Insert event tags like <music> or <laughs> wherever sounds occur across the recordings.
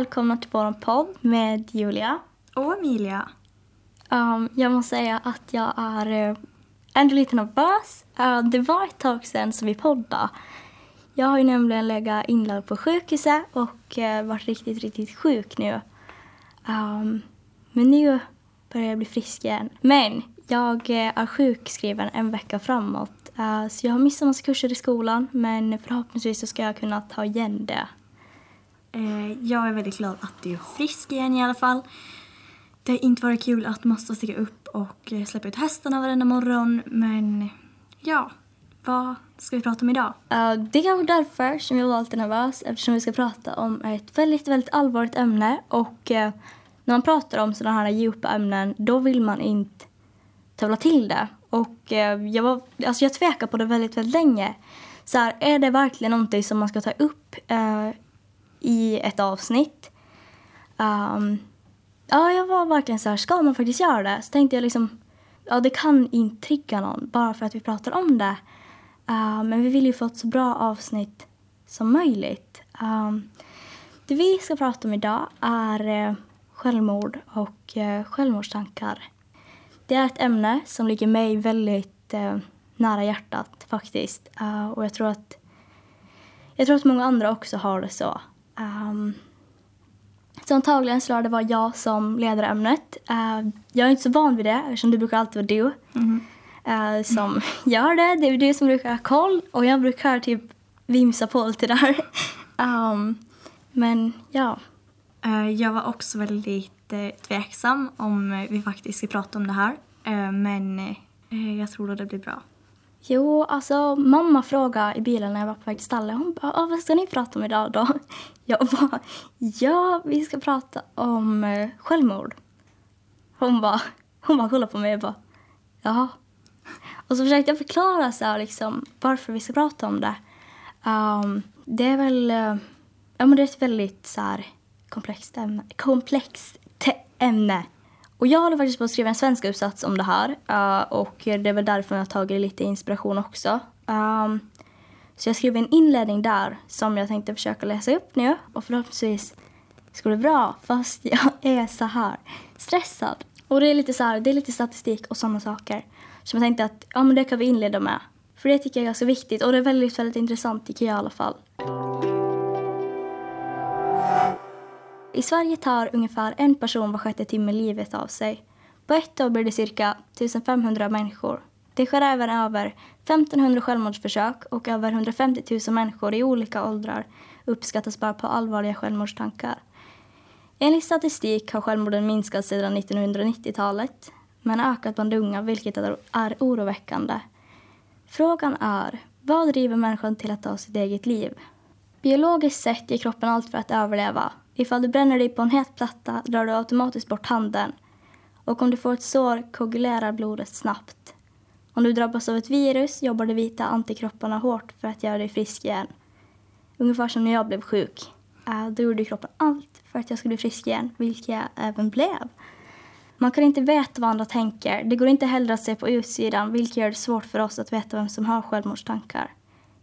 Välkomna till vår podd med Julia. Och Emilia. Um, jag måste säga att jag är uh, ändå lite nervös. Uh, det var ett tag sedan som vi poddade. Jag har ju nämligen legat inlagd på sjukhuset och uh, varit riktigt, riktigt sjuk nu. Um, men nu börjar jag bli frisk igen. Men jag är sjukskriven en vecka framåt. så jag har missat massa kurser i skolan men förhoppningsvis så ska jag kunna ta igen det. Eh, jag är väldigt glad att du är frisk igen i alla fall. Det har inte varit kul att måste stiga upp och eh, släppa ut hästarna varenda morgon, men ja, vad ska vi prata om idag? Uh, det är kanske därför som jag var nervös eftersom vi ska prata om ett väldigt, väldigt allvarligt ämne och uh, när man pratar om sådana här djupa ämnen då vill man inte tävla till det. Och uh, jag, var, alltså jag tvekade på det väldigt, väldigt länge. Så här, är det verkligen någonting som man ska ta upp i ett avsnitt? Um, ja, jag var verkligen så här, ska man faktiskt göra det? Så tänkte jag liksom, ja det kan inte trigga någon bara för att vi pratar om det. Uh, men vi vill ju få ett så bra avsnitt som möjligt. Um, det vi ska prata om idag är uh, självmord och uh, självmordstankar. Det är ett ämne som ligger mig väldigt uh, nära hjärtat faktiskt. och jag tror att jag tror att många andra också har det så. Um, så antagligen skulle det vara jag som leder ämnet. Uh, jag är inte så van vid det eftersom det brukar alltid vara du mm. uh, som mm. <laughs> gör det. Det är du som brukar ha koll och jag brukar typ vimsa på lite där. um, <laughs> men ja. Uh, jag var också väldigt tveksam om vi faktiskt ska prata om det här. men jag tror att det blir bra. Jo, alltså mamma frågade i bilen när jag var på väg till stallet. Hon bara, vad ska ni prata om idag då? <laughs> Jag bara, ja, vi ska prata om eh, självmord. Hon bara, hon bara kollade på mig och bara, jaha. Och så försökte jag förklara så här, liksom, varför vi ska prata om det. Um, det är väl, eh, ja men det är ett väldigt så här, komplext ämne. Komplext ämne. Och jag håller faktiskt på att skriva en svensk uppsats om det här. Uh, och det är väl därför jag har tagit lite inspiration också. Um, så jag skrev en inledning där som jag tänkte försöka läsa upp nu. Och förhoppningsvis ska det bra. Fast jag <laughs> är så här stressad. Och det är lite så här, det är lite statistik och sådana saker. Som jag tänkte att ja, men det kan vi inleda med. För det tycker jag är ganska viktigt och det är väldigt, väldigt intressant tycker jag i alla fall. I Sverige tar ungefär en person var sjätte timme livet av sig. På ett år blir det cirka 1500 människor. Det sker även över 1500 självmordsförsök och över 150 000 människor i olika åldrar uppskattas bara på allvarliga självmordstankar. Enligt statistik har självmorden minskat sedan 1990-talet men ökat bland unga, vilket är oroväckande. Frågan är, vad driver människan till att ta sitt eget liv? Biologiskt sett ger kroppen allt för att överleva Ifall du bränner dig på en het platta drar du automatiskt bort handen. Och om du får ett sår koagulerar blodet snabbt. Om du drabbas av ett virus jobbar de vita antikropparna hårt för att göra dig frisk igen. Ungefär som när jag blev sjuk. Äh, då gjorde kroppen allt för att jag skulle bli frisk igen, vilket jag även blev. Man kan inte veta vad andra tänker. Det går inte heller att se på utsidan, vilket gör det svårt för oss att veta vem som har självmordstankar.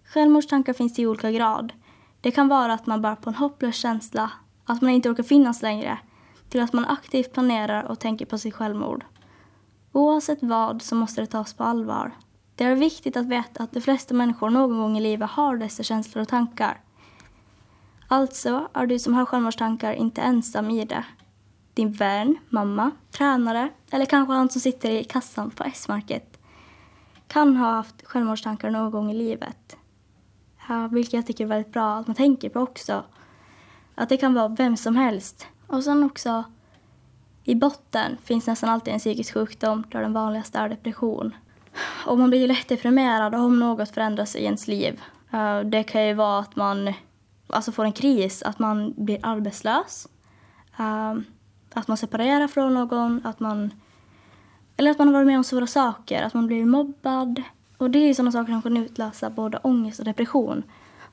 Självmordstankar finns i olika grad. Det kan vara att man bär på en hopplös känsla att man inte orkar finnas längre, till att man aktivt planerar och tänker på sitt självmord. Oavsett vad så måste det tas på allvar. Det är viktigt att veta att de flesta människor någon gång i livet har dessa känslor och tankar. Alltså är du som har självmordstankar inte ensam i det. Din vän, mamma, tränare eller kanske han som sitter i kassan på S-market kan ha haft självmordstankar någon gång i livet. Ja, vilket jag tycker är väldigt bra att man tänker på också att det kan vara vem som helst. Och sen också i botten finns nästan alltid en psykisk sjukdom där den vanligaste är depression. Och man blir ju lätt deprimerad om något förändras i ens liv. Eh, det kan ju vara att man alltså får en kris, att man blir arbetslös. Eh, att man separerar från någon, att man... Eller att man har varit med om svåra saker, att man blir mobbad. Och det är ju sådana saker som kan utlösa både ångest och depression.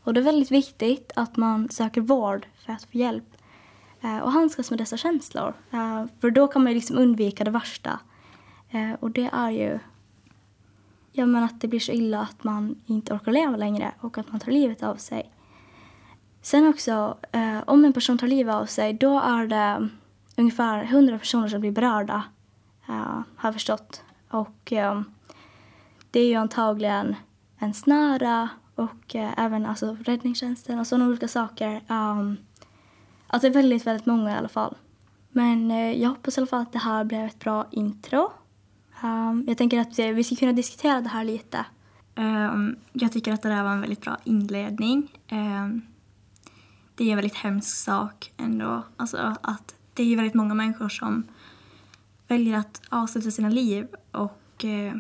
Och det är väldigt viktigt att man söker vård för att få hjälp eh, och handskas med dessa känslor. Eh, för då kan man liksom undvika det värsta. Eh, och det är ju ja, men att det blir så illa att man inte orkar leva längre och att man tar livet av sig. Sen också, om en person tar livet av sig, då är det ungefär 100 personer som blir berörda, har jag förstått. Och det är ju antagligen ens nära och eh, även alltså, räddningstjänsten och sådana olika saker. Um, alltså väldigt, väldigt många i alla fall. Men eh, jag hoppas i alla fall att det här blev ett bra intro. Um, jag tänker att eh, vi ska kunna diskutera det här lite. Um, jag tycker att det där var en väldigt bra inledning. Um, det är en väldigt hemsk sak ändå. Alltså att det är väldigt många människor som väljer att avsluta sina liv och uh,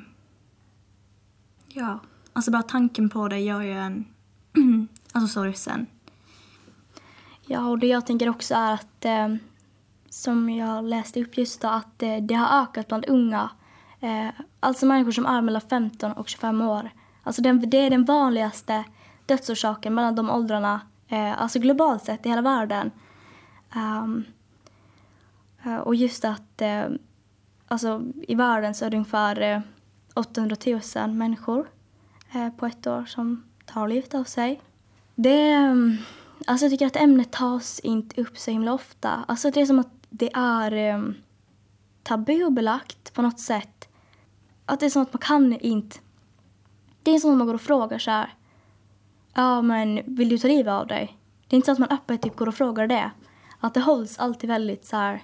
ja, alltså bara tanken på det gör ju en <clears throat> alltså sorgsen. Ja, och det jag tänker också är att eh, som jag läste upp just då, att eh, det har ökat bland unga. Eh, alltså människor som är mellan 15 och 25 år. Alltså den, det är den vanligaste dödsorsaken mellan de åldrarna, eh, alltså globalt sett i hela världen. Um, och just att eh, alltså, i världen så är det ungefär eh, 800 000 människor Eh, på ett år som tar livet av sig. Det, mm, alltså jag tycker att ämnet tas inte upp så himla ofta. Alltså det är som att det är um, tabubelagt på något sätt. Att det är som att man kan inte... Det är som att man går och frågar så här. Ja, men vill du ta livet av dig? Det är inte så att man öppet typ går och frågar det. Att det hålls alltid väldigt så här...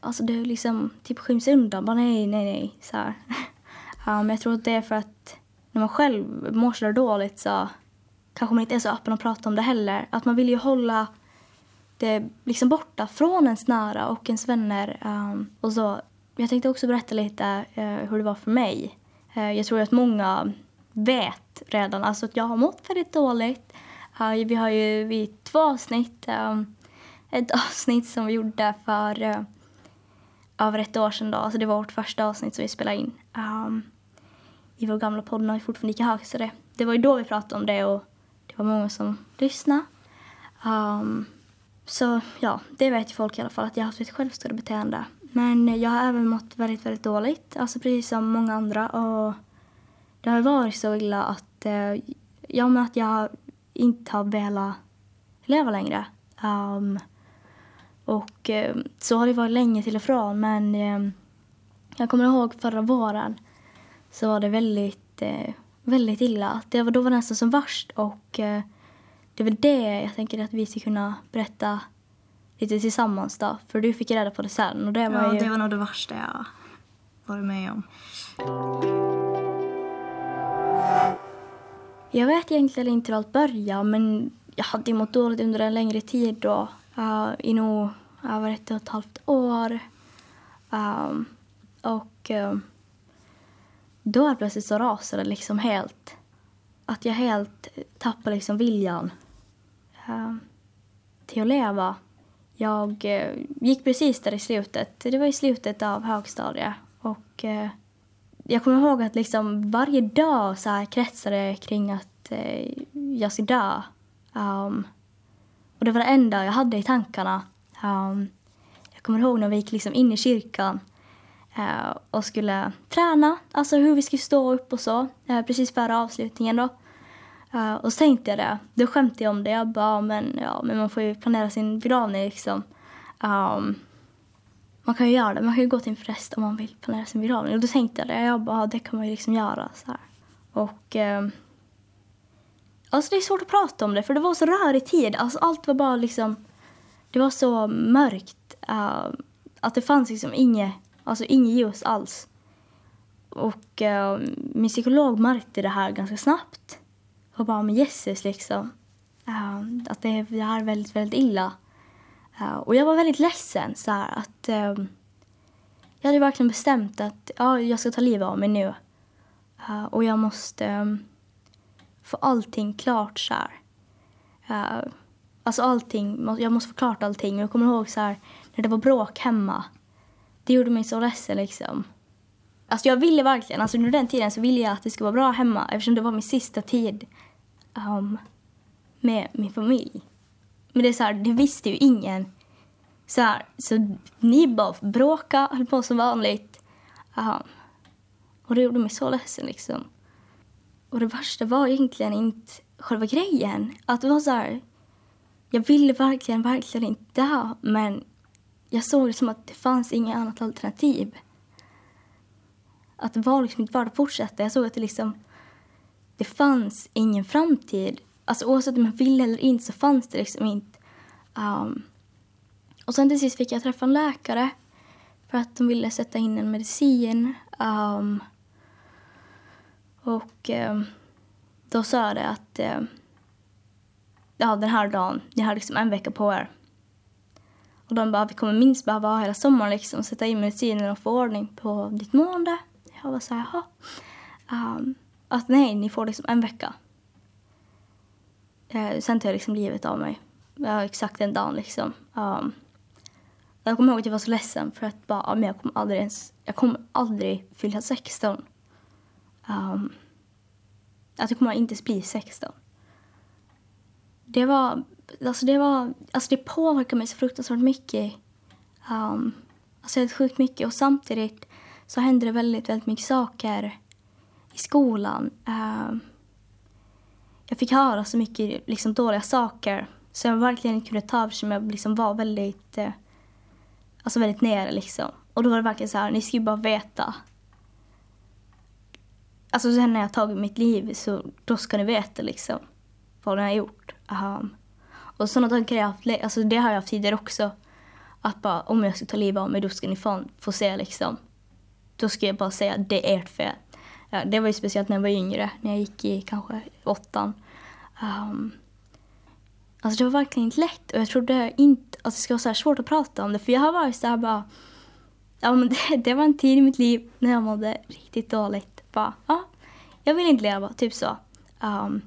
Alltså det är liksom typ skyms undan. Bara nej, nej, nej. Så här. <laughs> Ja, men jag tror att det är för att när man själv mår så dåligt så kanske man inte är så öppen att prata om det heller. Att man vill ju hålla det liksom borta från ens nära och ens vänner. Um, och så. Jag tänkte också berätta lite uh, hur det var för mig. Uh, jag tror att många vet redan alltså att jag har mått väldigt dåligt. Uh, vi har ju vi två avsnitt. Um, ett avsnitt som vi gjorde för uh, över ett år sedan. Då. Alltså det var vårt första avsnitt som vi spelade in. Um, i vår gamla podd när vi fortfarande gick i hög. Så det, det var ju då vi pratade om det och det var många som lyssnade. Um, så ja, det vet ju folk i alla fall att jag har haft ett självskadebeteende. Men jag har även mått väldigt, väldigt dåligt, alltså precis som många andra. Och det har varit så illa att, eh, ja, men att jag inte har velat leva längre. Um, och eh, så har det varit länge till och från, men eh, jag kommer ihåg förra våren så var det väldigt, eh, väldigt illa. Det var, då var det nästan som värst och eh, det väl det jag tänker att vi ska kunna berätta lite tillsammans då. För du fick reda på det sen och det var ja, ju... det var nog det värsta jag varit med om. Jag vet egentligen inte hur allt började men jag hade mått dåligt under en längre tid då. Uh, I nog över ett och ett halvt år. Um, och um, då plötsligt så rasade det liksom helt. Att jag helt tappade liksom viljan uh, till att leva. Jag uh, gick precis där i slutet. Det var i slutet av högstadiet. Och uh, jag kommer ihåg att liksom varje dag så här kretsade kring att jag skulle dö. Um, och det var det enda jag hade i tankarna. Um, jag kommer ihåg när vi gick liksom in i kyrkan Eh, och skulle träna, alltså hur vi skulle stå upp och så, eh, precis före avslutningen då. Eh, och så tänkte jag det, då skämtade jag om det. Jag bara, men, ja, men man får ju planera sin begravning liksom. Um, man kan ju göra det, man kan ju gå till en präst om man vill planera sin begravning. Och då tänkte jag det, jag bara, det kan man ju liksom göra så här. Och um, Alltså det är svårt att prata om det för det var så rörig tid. Alltså allt var bara liksom... Det var så mörkt. Uh, att det fanns liksom inget, alltså inget ljus alls. Och eh, min psykolog märkte det här ganska snabbt. Och bara, men jösses liksom. Eh, att det, det här är väldigt, väldigt illa. Eh, och jag var väldigt ledsen så här, att... Eh, jag hade verkligen bestämt att ja, jag ska ta livet av mig nu. Eh, och jag måste få allting klart så här. Alltså allting, jag måste få klart allting. Jag kommer ihåg så här, när det var bråk hemma. Det gjorde mig så ledsen liksom. Alltså jag ville verkligen, alltså under den tiden så ville jag att det skulle vara bra hemma eftersom det var min sista tid um, med min familj. Men det är så här, det visste ju ingen. Så här, så ni bara bråkade, höll på som vanligt. Um, och det gjorde mig så ledsen liksom. Och det värsta var egentligen inte själva grejen. Att det var så här, jag ville verkligen, verkligen inte dö, men jag såg det som att det fanns inget annat alternativ. Att det var liksom inte värt att fortsätta. Jag såg att det liksom, det fanns ingen framtid. Alltså oavsett om jag ville eller inte så fanns det liksom inte. Um, och sen till sist fick jag träffa en läkare för att de ville sätta in en medicin. Um, och um, då sa det att um, ja, den här dagen, ni har liksom en vecka på er. Och de bara, vi kommer minst behöva ha hela sommaren liksom, sätta in medicinen och få ordning på ditt mående. Jag var så här, jaha. Um, att nej, ni får liksom en vecka. Uh, sen tar jag liksom livet av mig. Uh, exakt den dagen liksom. Um, jag kommer ihåg att jag var så ledsen för att bara, men jag kommer aldrig ens, jag kommer aldrig fylla 16. Um, ehm, att jag kommer inte ens bli 16. Det var, alltså det var, alltså det påverkade mig så fruktansvärt mycket. Um, alltså helt sjukt mycket och samtidigt så hände det väldigt, väldigt mycket saker i skolan. Um, jag fick höra så mycket liksom, dåliga saker så jag verkligen inte kunde ta eftersom jag liksom var väldigt, eh, alltså väldigt nere liksom. Och då var det verkligen så här, ni ska ju bara veta. Alltså sen när jag tagit mitt liv så då ska ni veta liksom vad ni har gjort. Um, och sådana tankar har jag haft, alltså det har jag haft tidigare också. Att bara om jag ska ta livet av mig då ska ni fan få se liksom. Då ska jag bara säga det är ert fel. Ja, det var ju speciellt när jag var yngre, när jag gick i kanske åttan. Um, Alltså det var verkligen inte lätt och jag trodde inte att det skulle vara så svårt att prata om det för jag har varit så här bara Ja men <laughs> det, det, var en tid i mitt liv när jag mådde riktigt dåligt. Bara, ja, jag vill inte leva, typ så. Um,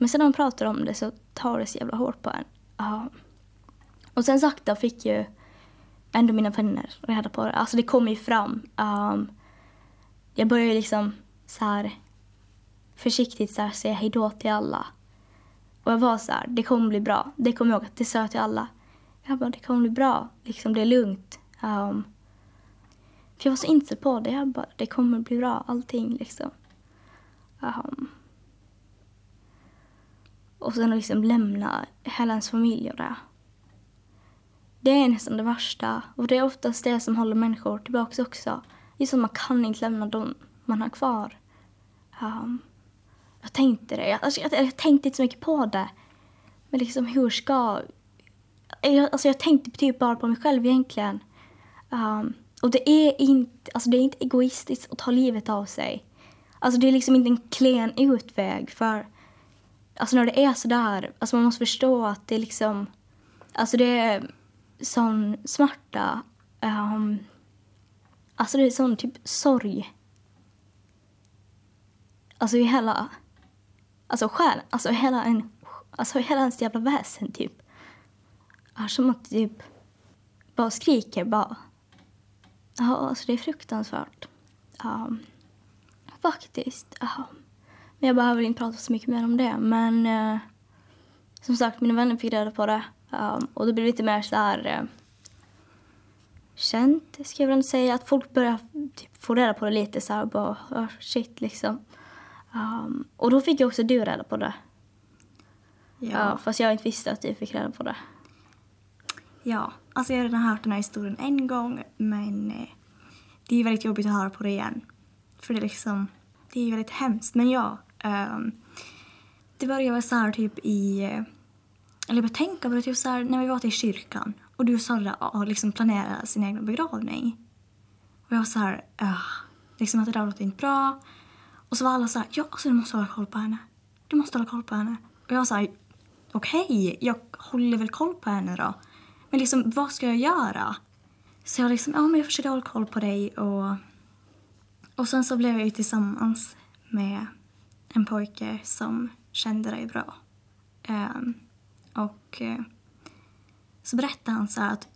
men sen när man pratar om det så tar det så jävla hårt på en. Um, och sen sakta fick ju ändå mina vänner reda på det. Alltså det kom ju fram. Um, jag började liksom så här försiktigt så här, säga hejdå till alla. Och jag var så här, det kommer bli bra. Det kommer jag ihåg att det sa jag till alla. Jag bara, det kommer bli bra. Liksom, det är lugnt. Um, för jag var så inställd på det. Jag bara, det kommer bli bra, allting liksom. Um, och sen liksom lämna hela ens familj och det. Det är nästan det värsta. Och det är oftast det som håller människor tillbaka också. Just att man kan inte lämna dem man har kvar. Um, jag tänkte det. Jag, alltså, jag, jag, tänkte inte så mycket på det. Men liksom hur ska... Jag, alltså jag tänkte typ bara på mig själv egentligen. Um, och det är, inte, alltså det är inte egoistiskt att ta livet av sig. Alltså det är liksom inte en klen utväg för... Alltså när det är sådär, alltså man måste förstå att det är liksom... Alltså det är sån smärta. Um, alltså det är sån typ sorg. Alltså i hela Alltså själ, alltså hela en, alltså hela ens jävla väsen typ. Är som att typ bara skriker bara. Ja, alltså det är fruktansvärt. Um, faktiskt. Um, men jag behöver inte prata så mycket mer om det. Men uh, som sagt, mina vänner fick reda på det. Um, och det blev lite mer så här uh, känt, ska jag väl säga. Att folk började typ, få reda på det lite så här, bara oh, shit liksom. Um, och då fick ju också du reda på det. Ja. ja. Fast jag inte visste att du fick reda på det. Ja, alltså jag har redan hört den här historien en gång men eh, det är väldigt jobbigt att höra på det igen. För det är liksom, det är väldigt hemskt. Men ja, um, det började väl så här typ i, eller jag tänka på det typ så här när vi var till kyrkan och du och Sara liksom planerade sin egen begravning. Och jag var så här, uh, liksom att det där låter inte bra. Och så var alla så här, ja alltså du måste hålla koll på henne. Du måste hålla koll på henne. Och jag sa, okej, okay, jag håller väl koll på henne då. Men liksom, vad ska jag göra? Så jag liksom, ja men jag försökte hålla koll på dig och... Och sen så blev jag ju tillsammans med en pojke som kände dig bra. Um, och uh, så berättade han så att,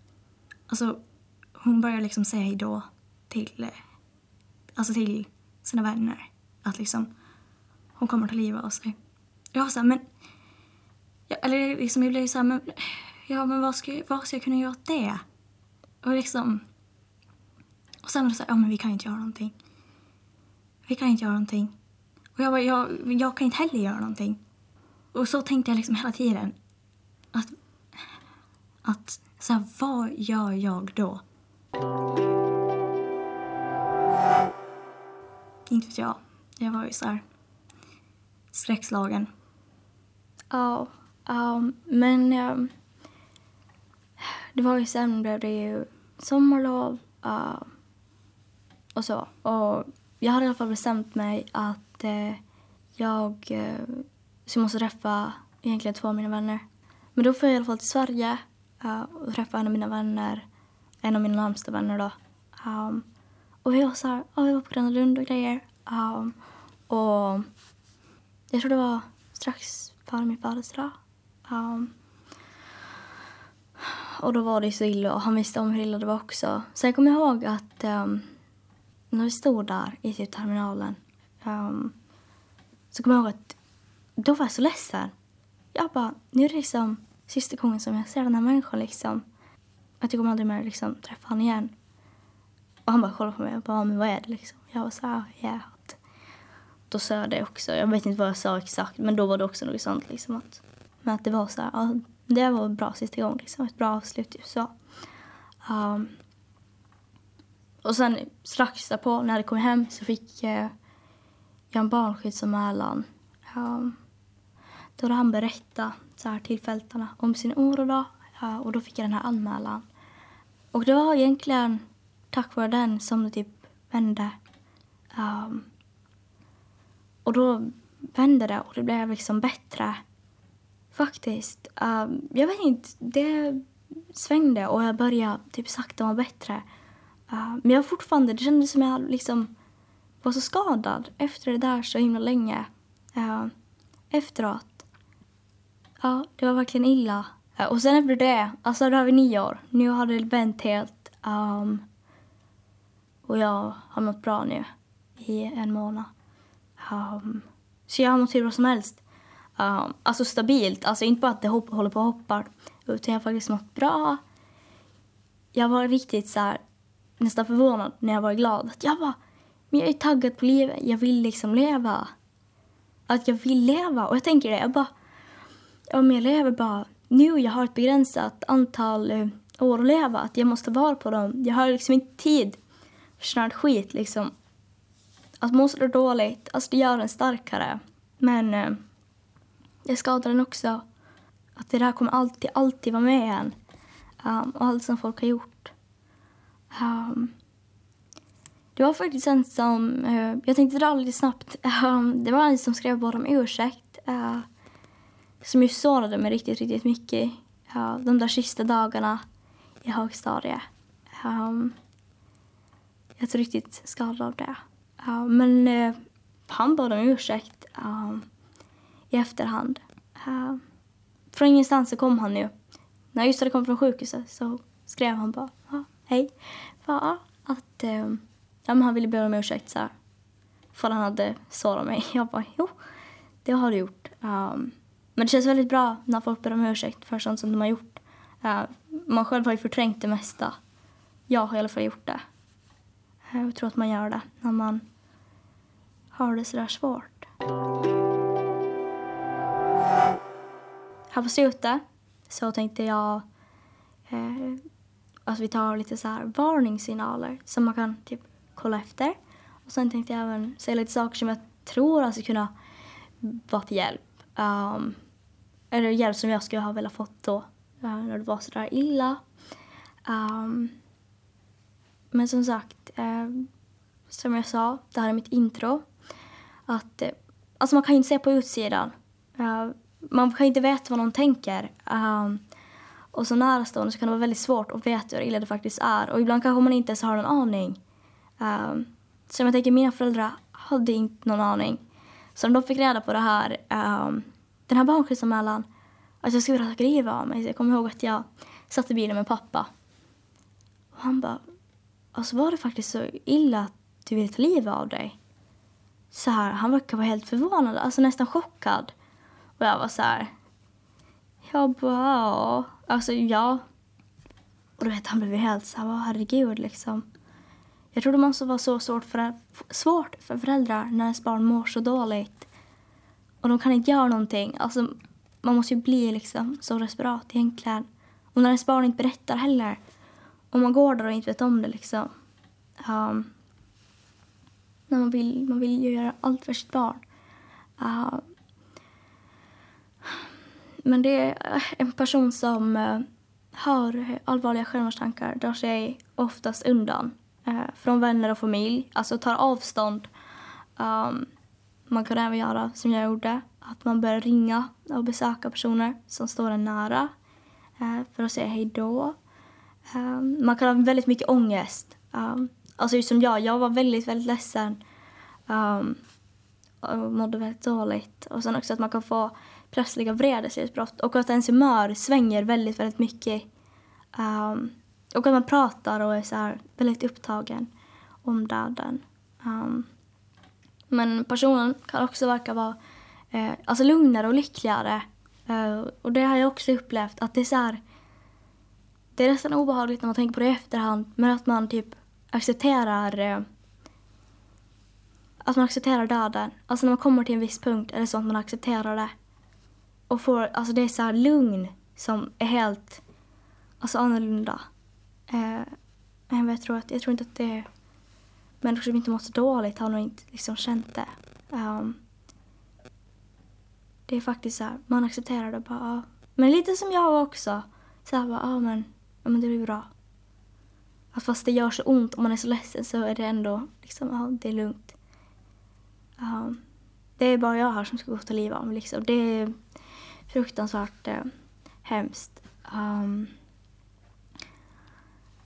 alltså hon började liksom säga hejdå till, uh, alltså till sina vänner att liksom hon kommer ta livet av sig. Jag var så här, men... eller liksom, jag blev så här, men... Ja, men vad ska, vad ska jag kunna göra åt det? Och liksom... Och sen var det så här, ja men vi kan inte göra någonting. Vi kan inte göra någonting. Och jag bara, jag, jag kan inte heller göra någonting. Och så tänkte jag liksom hela tiden. att, att så här, vad gör jag då? Inte vet jag. Jag var ju så här skräckslagen. Ja, ja, men ehm, det var ju sen blev det ju sommarlov uh, och så. Och jag hade i alla fall bestämt mig att Eh, jag eh, så jag måste träffa egentligen två av mina vänner. Men då får jag i alla fall till Sverige eh, och träffa en av mina vänner, en av mina närmsta vänner då. Um, och vi var så här, oh, vi var på Gröna Lund och grejer. Um, och jag tror det var strax före min födelsedag. Um, och då var det så illa och han visste om hur illa det var också. Så jag kommer ihåg att um, när vi stod där i typ terminalen um, så kommer jag ihåg att då var jag så ledsen. Jag bara, nu är det liksom sista gången som jag ser den här människan liksom. Att jag kommer aldrig mer liksom träffa honom igen. Och han bara kollade på mig och bara, men vad är det liksom? Jag var så här, ja. Då sa jag det också. Jag vet inte vad jag sa exakt, men då var det också något sånt liksom att, men att det var så här, ja, det var en bra sista gång liksom. Ett bra avslut i så. Um, och sen strax därpå när jag kom hem så fick eh, jag en barnskyddsanmälan. Um, ehm, då hade han berättat så här till fältarna om sin oro då. Uh, och då fick jag den här anmälan. Och det var egentligen tack vare den som det typ vände. Um, och då vände det och det blev liksom bättre. Faktiskt. Um, jag vet inte, det svängde och jag började typ sakta må bättre. Uh, men jag fortfarande, det kändes som jag liksom var så skadad efter det där så himla länge. Uh, efteråt. Ja, det var verkligen illa. Uh, och sen efter det, alltså då har vi nio år. Nu har det vänt helt. Um, och jag har mått bra nu i en månad. Um, så jag har mått hur bra som helst. Um, alltså stabilt, alltså inte bara att det hopp, håller på att hoppar. Utan jag har faktiskt mått bra. Jag var riktigt så här, nästan förvånad när jag var glad. Att jag bara, men jag är taggad på livet. Jag vill liksom leva. Att jag vill leva. Och jag tänker det, jag bara, Om jag lever bara nu. Jag har ett begränsat antal eh, år att leva. Att jag måste vara på dem. Jag har liksom inte tid för sån här skit liksom. Att må så dåligt, alltså det gör en starkare. Men eh, uh, det skadar en också. Att det där kommer alltid, alltid vara med en. Um, och allt som folk har gjort. Um, det var faktiskt en som, uh, jag tänkte dra lite snabbt. Um, <laughs> det var en som skrev bara om ursäkt. Uh, som ju sårade mig riktigt, riktigt mycket. Uh, de där sista dagarna i högstadiet. Um, jag är riktigt skadad av det. Uh, men uh, han bad om ursäkt uh, i efterhand. Uh, från ingenstans så kom han ju. När jag just hade kommit från sjukhuset så skrev han bara ah, hej. Bara, att uh, ja, men han ville be om ursäkt så här. För han hade sårat mig. <laughs> Jag bara jo, det har du gjort. Um, men det känns väldigt bra när folk ber om ursäkt för sånt som de har gjort. Uh, man själv har ju förträngt det mesta. Jag har i alla fall gjort det. Ehm, jag tror att man gör det när man har det sådär svårt. Här på slutet så tänkte jag eh, att vi tar lite så här varningssignaler som man kan typ kolla efter. Och sen tänkte jag även säga lite saker som jag tror alltså kunna vara till hjälp. Um, eller hjälp som jag skulle ha velat fått då uh, när det var sådär illa. Um, men som sagt, eh, som jag sa, det här är mitt intro. Att, eh, alltså man kan ju inte se på utsidan. Uh, man kan inte veta vad någon tänker. Um, och så närstående så kan det vara väldigt svårt att veta hur illa det faktiskt är. Och ibland kanske man inte ens har någon aning. Um, så jag tänker, mina föräldrar hade inte någon aning. Så när de fick reda på det här, um, den här barnskyddsanmälan, att alltså jag skulle försöka riva av mig. Så jag kommer ihåg att jag satt i bilen med pappa. Och han bara, alltså var det faktiskt så illa att du ville ta livet av dig? Så här, han verkar vara helt förvånad, alltså nästan chockad. Och jag var så här, jag bara. Alltså ja. Och du vet, han blev helt så här, herregud liksom. Jag tror det måste vara så svårt för, svårt för föräldrar när ens barn mår så dåligt. Och de kan inte göra någonting. Alltså, man måste ju bli liksom så desperat egentligen. Och när ens barn inte berättar heller. Och man går där och inte vet om det liksom. Um, när man vill, man vill ju göra allt för sitt barn. Uh, men det är en person som uh, har allvarliga självmordstankar drar sig oftast undan Eh, från vänner och familj. Alltså tar avstånd. Um, man kan även göra som jag gjorde. Att man börjar ringa och besöka personer som står en nära uh, för att säga hej då. Um, man kan ha väldigt mycket ångest. Um, alltså just som jag, jag var väldigt, väldigt ledsen um, och mådde väldigt dåligt. Och sen också att man kan få plötsliga vredesutbrott och att ens humör svänger väldigt, väldigt mycket. Um, och att man pratar och är så här väldigt upptagen om döden. Um, men personen kan också verka vara eh, alltså lugnare och lyckligare. Uh, och det har jag också upplevt att det är så här, Det är nästan obehagligt när man tänker på det i efterhand men att man typ accepterar eh, att man accepterar döden. Alltså när man kommer till en viss punkt är det så att man accepterar det. Och får, alltså det är så här lugn som är helt alltså annorlunda. Eh, men jag tror, att, jag tror inte att det människor som inte mår så dåligt har nog inte liksom känt det. Um, det är faktiskt så här, man accepterar det bara. Men lite som jag också. Så här bara, ja men, ja, men det blir bra. Att fast det gör så ont och man är så ledsen så är det ändå liksom, ja det är lugnt. Um, det är bara jag här som ska gå och ta livet av mig. Liksom. Det är fruktansvärt eh, hemskt. Um,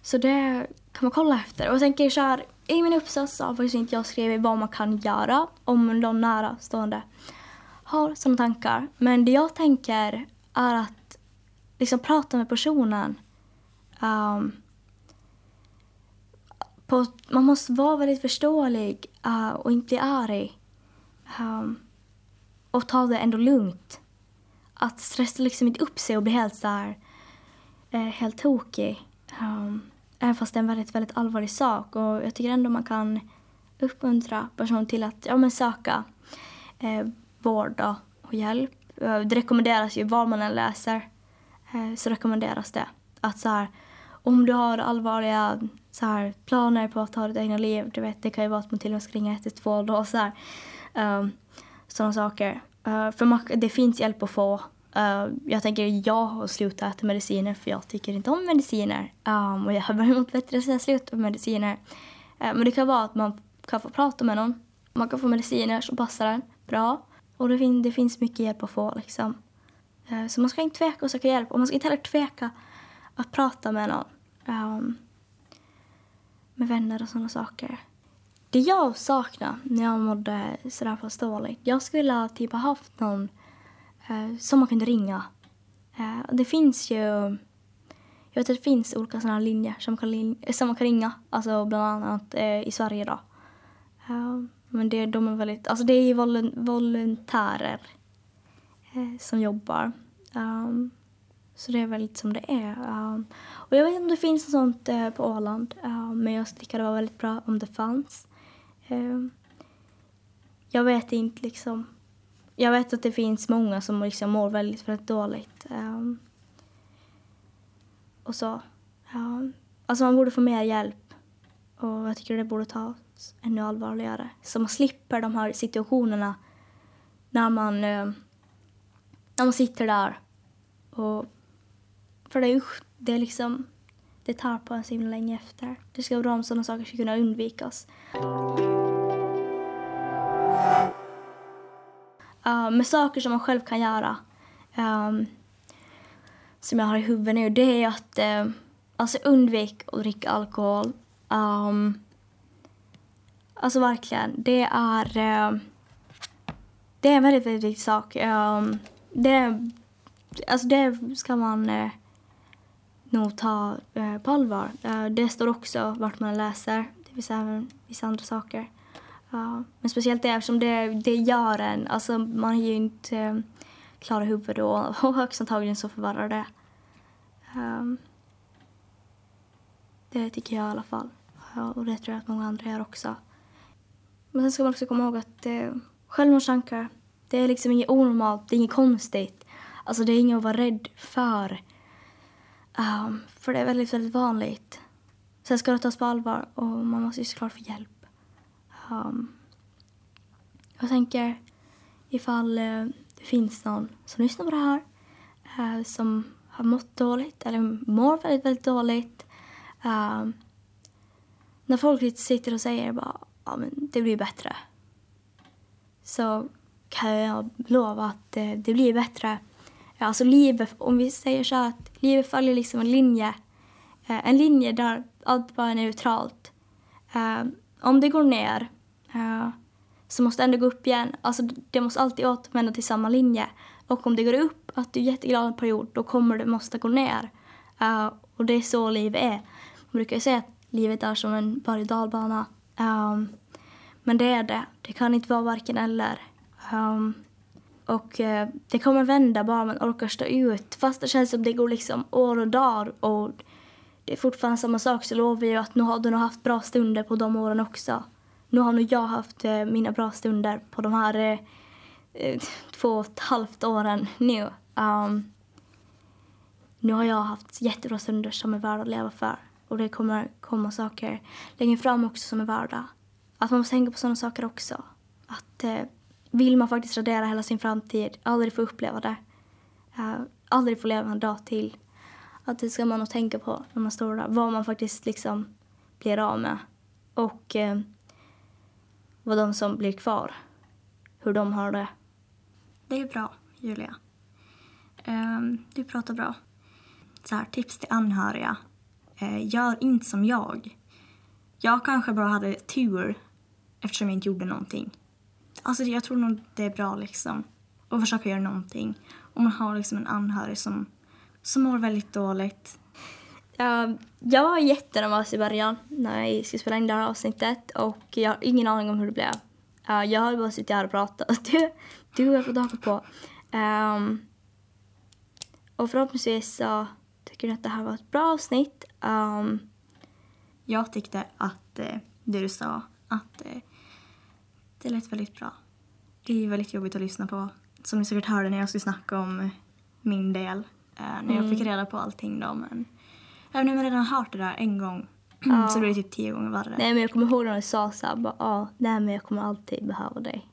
så det kan man kolla efter. Och jag tänker jag köra, i min uppsats har faktiskt inte jag skrivit vad man kan göra om någon närstående har sådana tankar. Men det jag tänker är att liksom prata med personen. Um, på, man måste vara väldigt förståelig uh, och inte bli arg. Um, och ta det ändå lugnt. Att stressa liksom inte upp sig och bli helt så här, uh, helt tokig. Um, även fast det är en väldigt, väldigt allvarlig sak. Och jag tycker ändå man kan uppmuntra personer till att ja, men söka eh, vård och hjälp. Eh, det rekommenderas ju, var man än läser, eh, så rekommenderas det. Att så här, om du har allvarliga så här, planer på att ta ditt egna liv, du vet, det kan ju vara att man till och med ska ringa 112 och så här. Um, sådana saker. Uh, för man, det finns hjälp att få. Uh, jag tänker jag har slutat äta mediciner för jag tycker inte om mediciner. Um, och jag har börjat må bättre sen jag slutade med mediciner. Uh, men det kan vara att man kan få prata med någon. Man kan få mediciner som passar en bra. Och det, fin det finns mycket hjälp att få liksom. Eh, så man ska inte tveka att söka hjälp och man ska inte heller tveka att prata med någon. Um, med vänner och sådana saker. Det jag saknar när jag mådde sådär pass dåligt, jag skulle ha typ haft någon Eh, som man kunde ringa. Eh, det finns ju, jag vet att det finns olika sådana linjer som, kan, eh, som man kan ringa, alltså bland annat eh, i Sverige då. Eh, men det, de är väldigt, alltså det är ju volontärer eh, som jobbar. Um, så det är väldigt som det är. Um, och jag vet inte om det finns något sånt uh, på Åland. Uh, men jag tycker det var väldigt bra om det fanns. Uh, jag vet inte liksom. Jag vet att det finns många som liksom mår väldigt, väldigt dåligt. Um, och så. Um, alltså man borde få mer hjälp. Och jag tycker det borde tas ännu allvarligare. Så man slipper de här situationerna när man, ehm, när man sitter där och för det usch, det är liksom, det tar på en så himla länge efter. Det ska vara bra om sådana saker ska kunna undvikas. Uh, med saker som man själv kan göra, um, som jag har i huvudet nu, det är att uh, alltså undvik att dricka alkohol. Um, alltså verkligen, det är, uh, det är en väldigt, väldigt viktig sak. Um, det, alltså det ska man uh, nog ta uh, på allvar. Uh, det står också vart man läser, det finns även vissa andra saker. Ja, men speciellt det eftersom det, det gör en, alltså man är ju inte eh, klara klar i huvudet och, <laughs> och högst antagligen så förvärrar det. Um, det tycker jag i alla fall. Ja, och det tror jag att många andra gör också. Men sen ska man också komma ihåg att eh, självmordstankar, det är liksom inget onormalt, det är inget konstigt. Alltså det är inget att vara rädd för. Um, för det är väldigt, väldigt vanligt. Sen ska det tas på allvar och man måste ju såklart få hjälp. Um, jag tänker ifall uh, det finns någon som lyssnar på det här uh, som har mått dåligt eller mår väldigt, väldigt dåligt. Um, när folk sitter och säger bara ja, men det blir bättre så kan jag lova att det, det blir bättre. Alltså livet, om vi säger så att livet följer liksom en linje. En linje där allt bara är neutralt. Ehm, om det går ner eh, så måste det ändå gå upp igen. Alltså det måste alltid återvända till samma linje. Och om det går upp, att du är jätteglad en period, då kommer det måste gå ner. och det är så livet är. Man brukar ju säga att livet är som en berg och dalbana. Um, men det är det. Det kan inte vara varken eller. Um, och uh, det kommer vända bara man orkar stå ut. Fast det känns som det går liksom år och dagar och det är fortfarande samma sak så lovar jag att nu har du nog haft bra stunder på de åren också. Nu har nog jag haft eh, mina bra stunder på de här eh, eh, två och ett halvt åren nu. Um, nu har jag haft jättebra stunder som är värda att leva för. Och det kommer komma saker längre fram också som är värda. Att man måste tänka på sådana saker också. Att eh, vill man faktiskt radera hela sin framtid, aldrig få uppleva det, uh, aldrig få leva en dag till. Att det ska man nog tänka på när man står där, vad man faktiskt liksom blir av med. Och eh, vad de som blir kvar, hur de har det. Det är bra, Julia. Um, du pratar bra. Så här, tips till anhöriga. Uh, gör inte som jag. Jag kanske bara hade tur eftersom jag inte gjorde någonting. Alltså jag tror nog det är bra liksom att försöka göra någonting. Om man har liksom en anhörig som, som mår väldigt dåligt. Uh, jag var jättenervös i början när jag skulle spela in det här avsnittet och jag har ingen aning om hur det blev. Uh, jag har bara suttit här och pratat. <laughs> Du, du har fått haka på. Um, och förhoppningsvis så tycker du att det här var ett bra avsnitt. Um, jag tyckte att eh, det du sa, att eh, det lät väldigt bra. Det är väldigt jobbigt att lyssna på. Som ni säkert hörde när jag skulle snacka om min del. Eh, när mm. <laughs> jag fick reda på allting då. Men även om jag redan hört det där en gång <clears throat> ja. så blir det typ tio gånger värre. Nej men jag kommer ihåg när du sa så här, bara, ja, nej men jag kommer alltid behöva dig.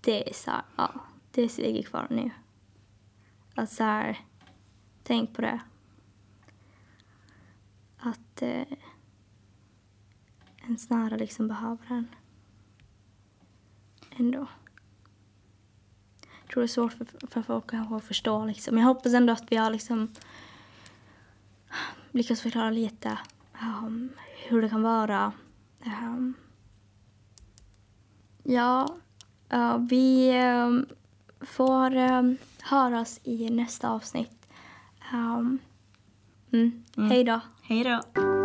Det är så här, ja, det ligger kvar nu. Att så här, tänk på det. Att eh, ens nära liksom behöver en ändå. Jag tror det är svårt för, för folk att förstå. Liksom. Jag hoppas ändå att vi har liksom lyckats förklara lite um, hur det kan vara. Um, ja, uh, vi um, får um, höras i nästa avsnitt. Mm. Mm. Hej då. Hej då.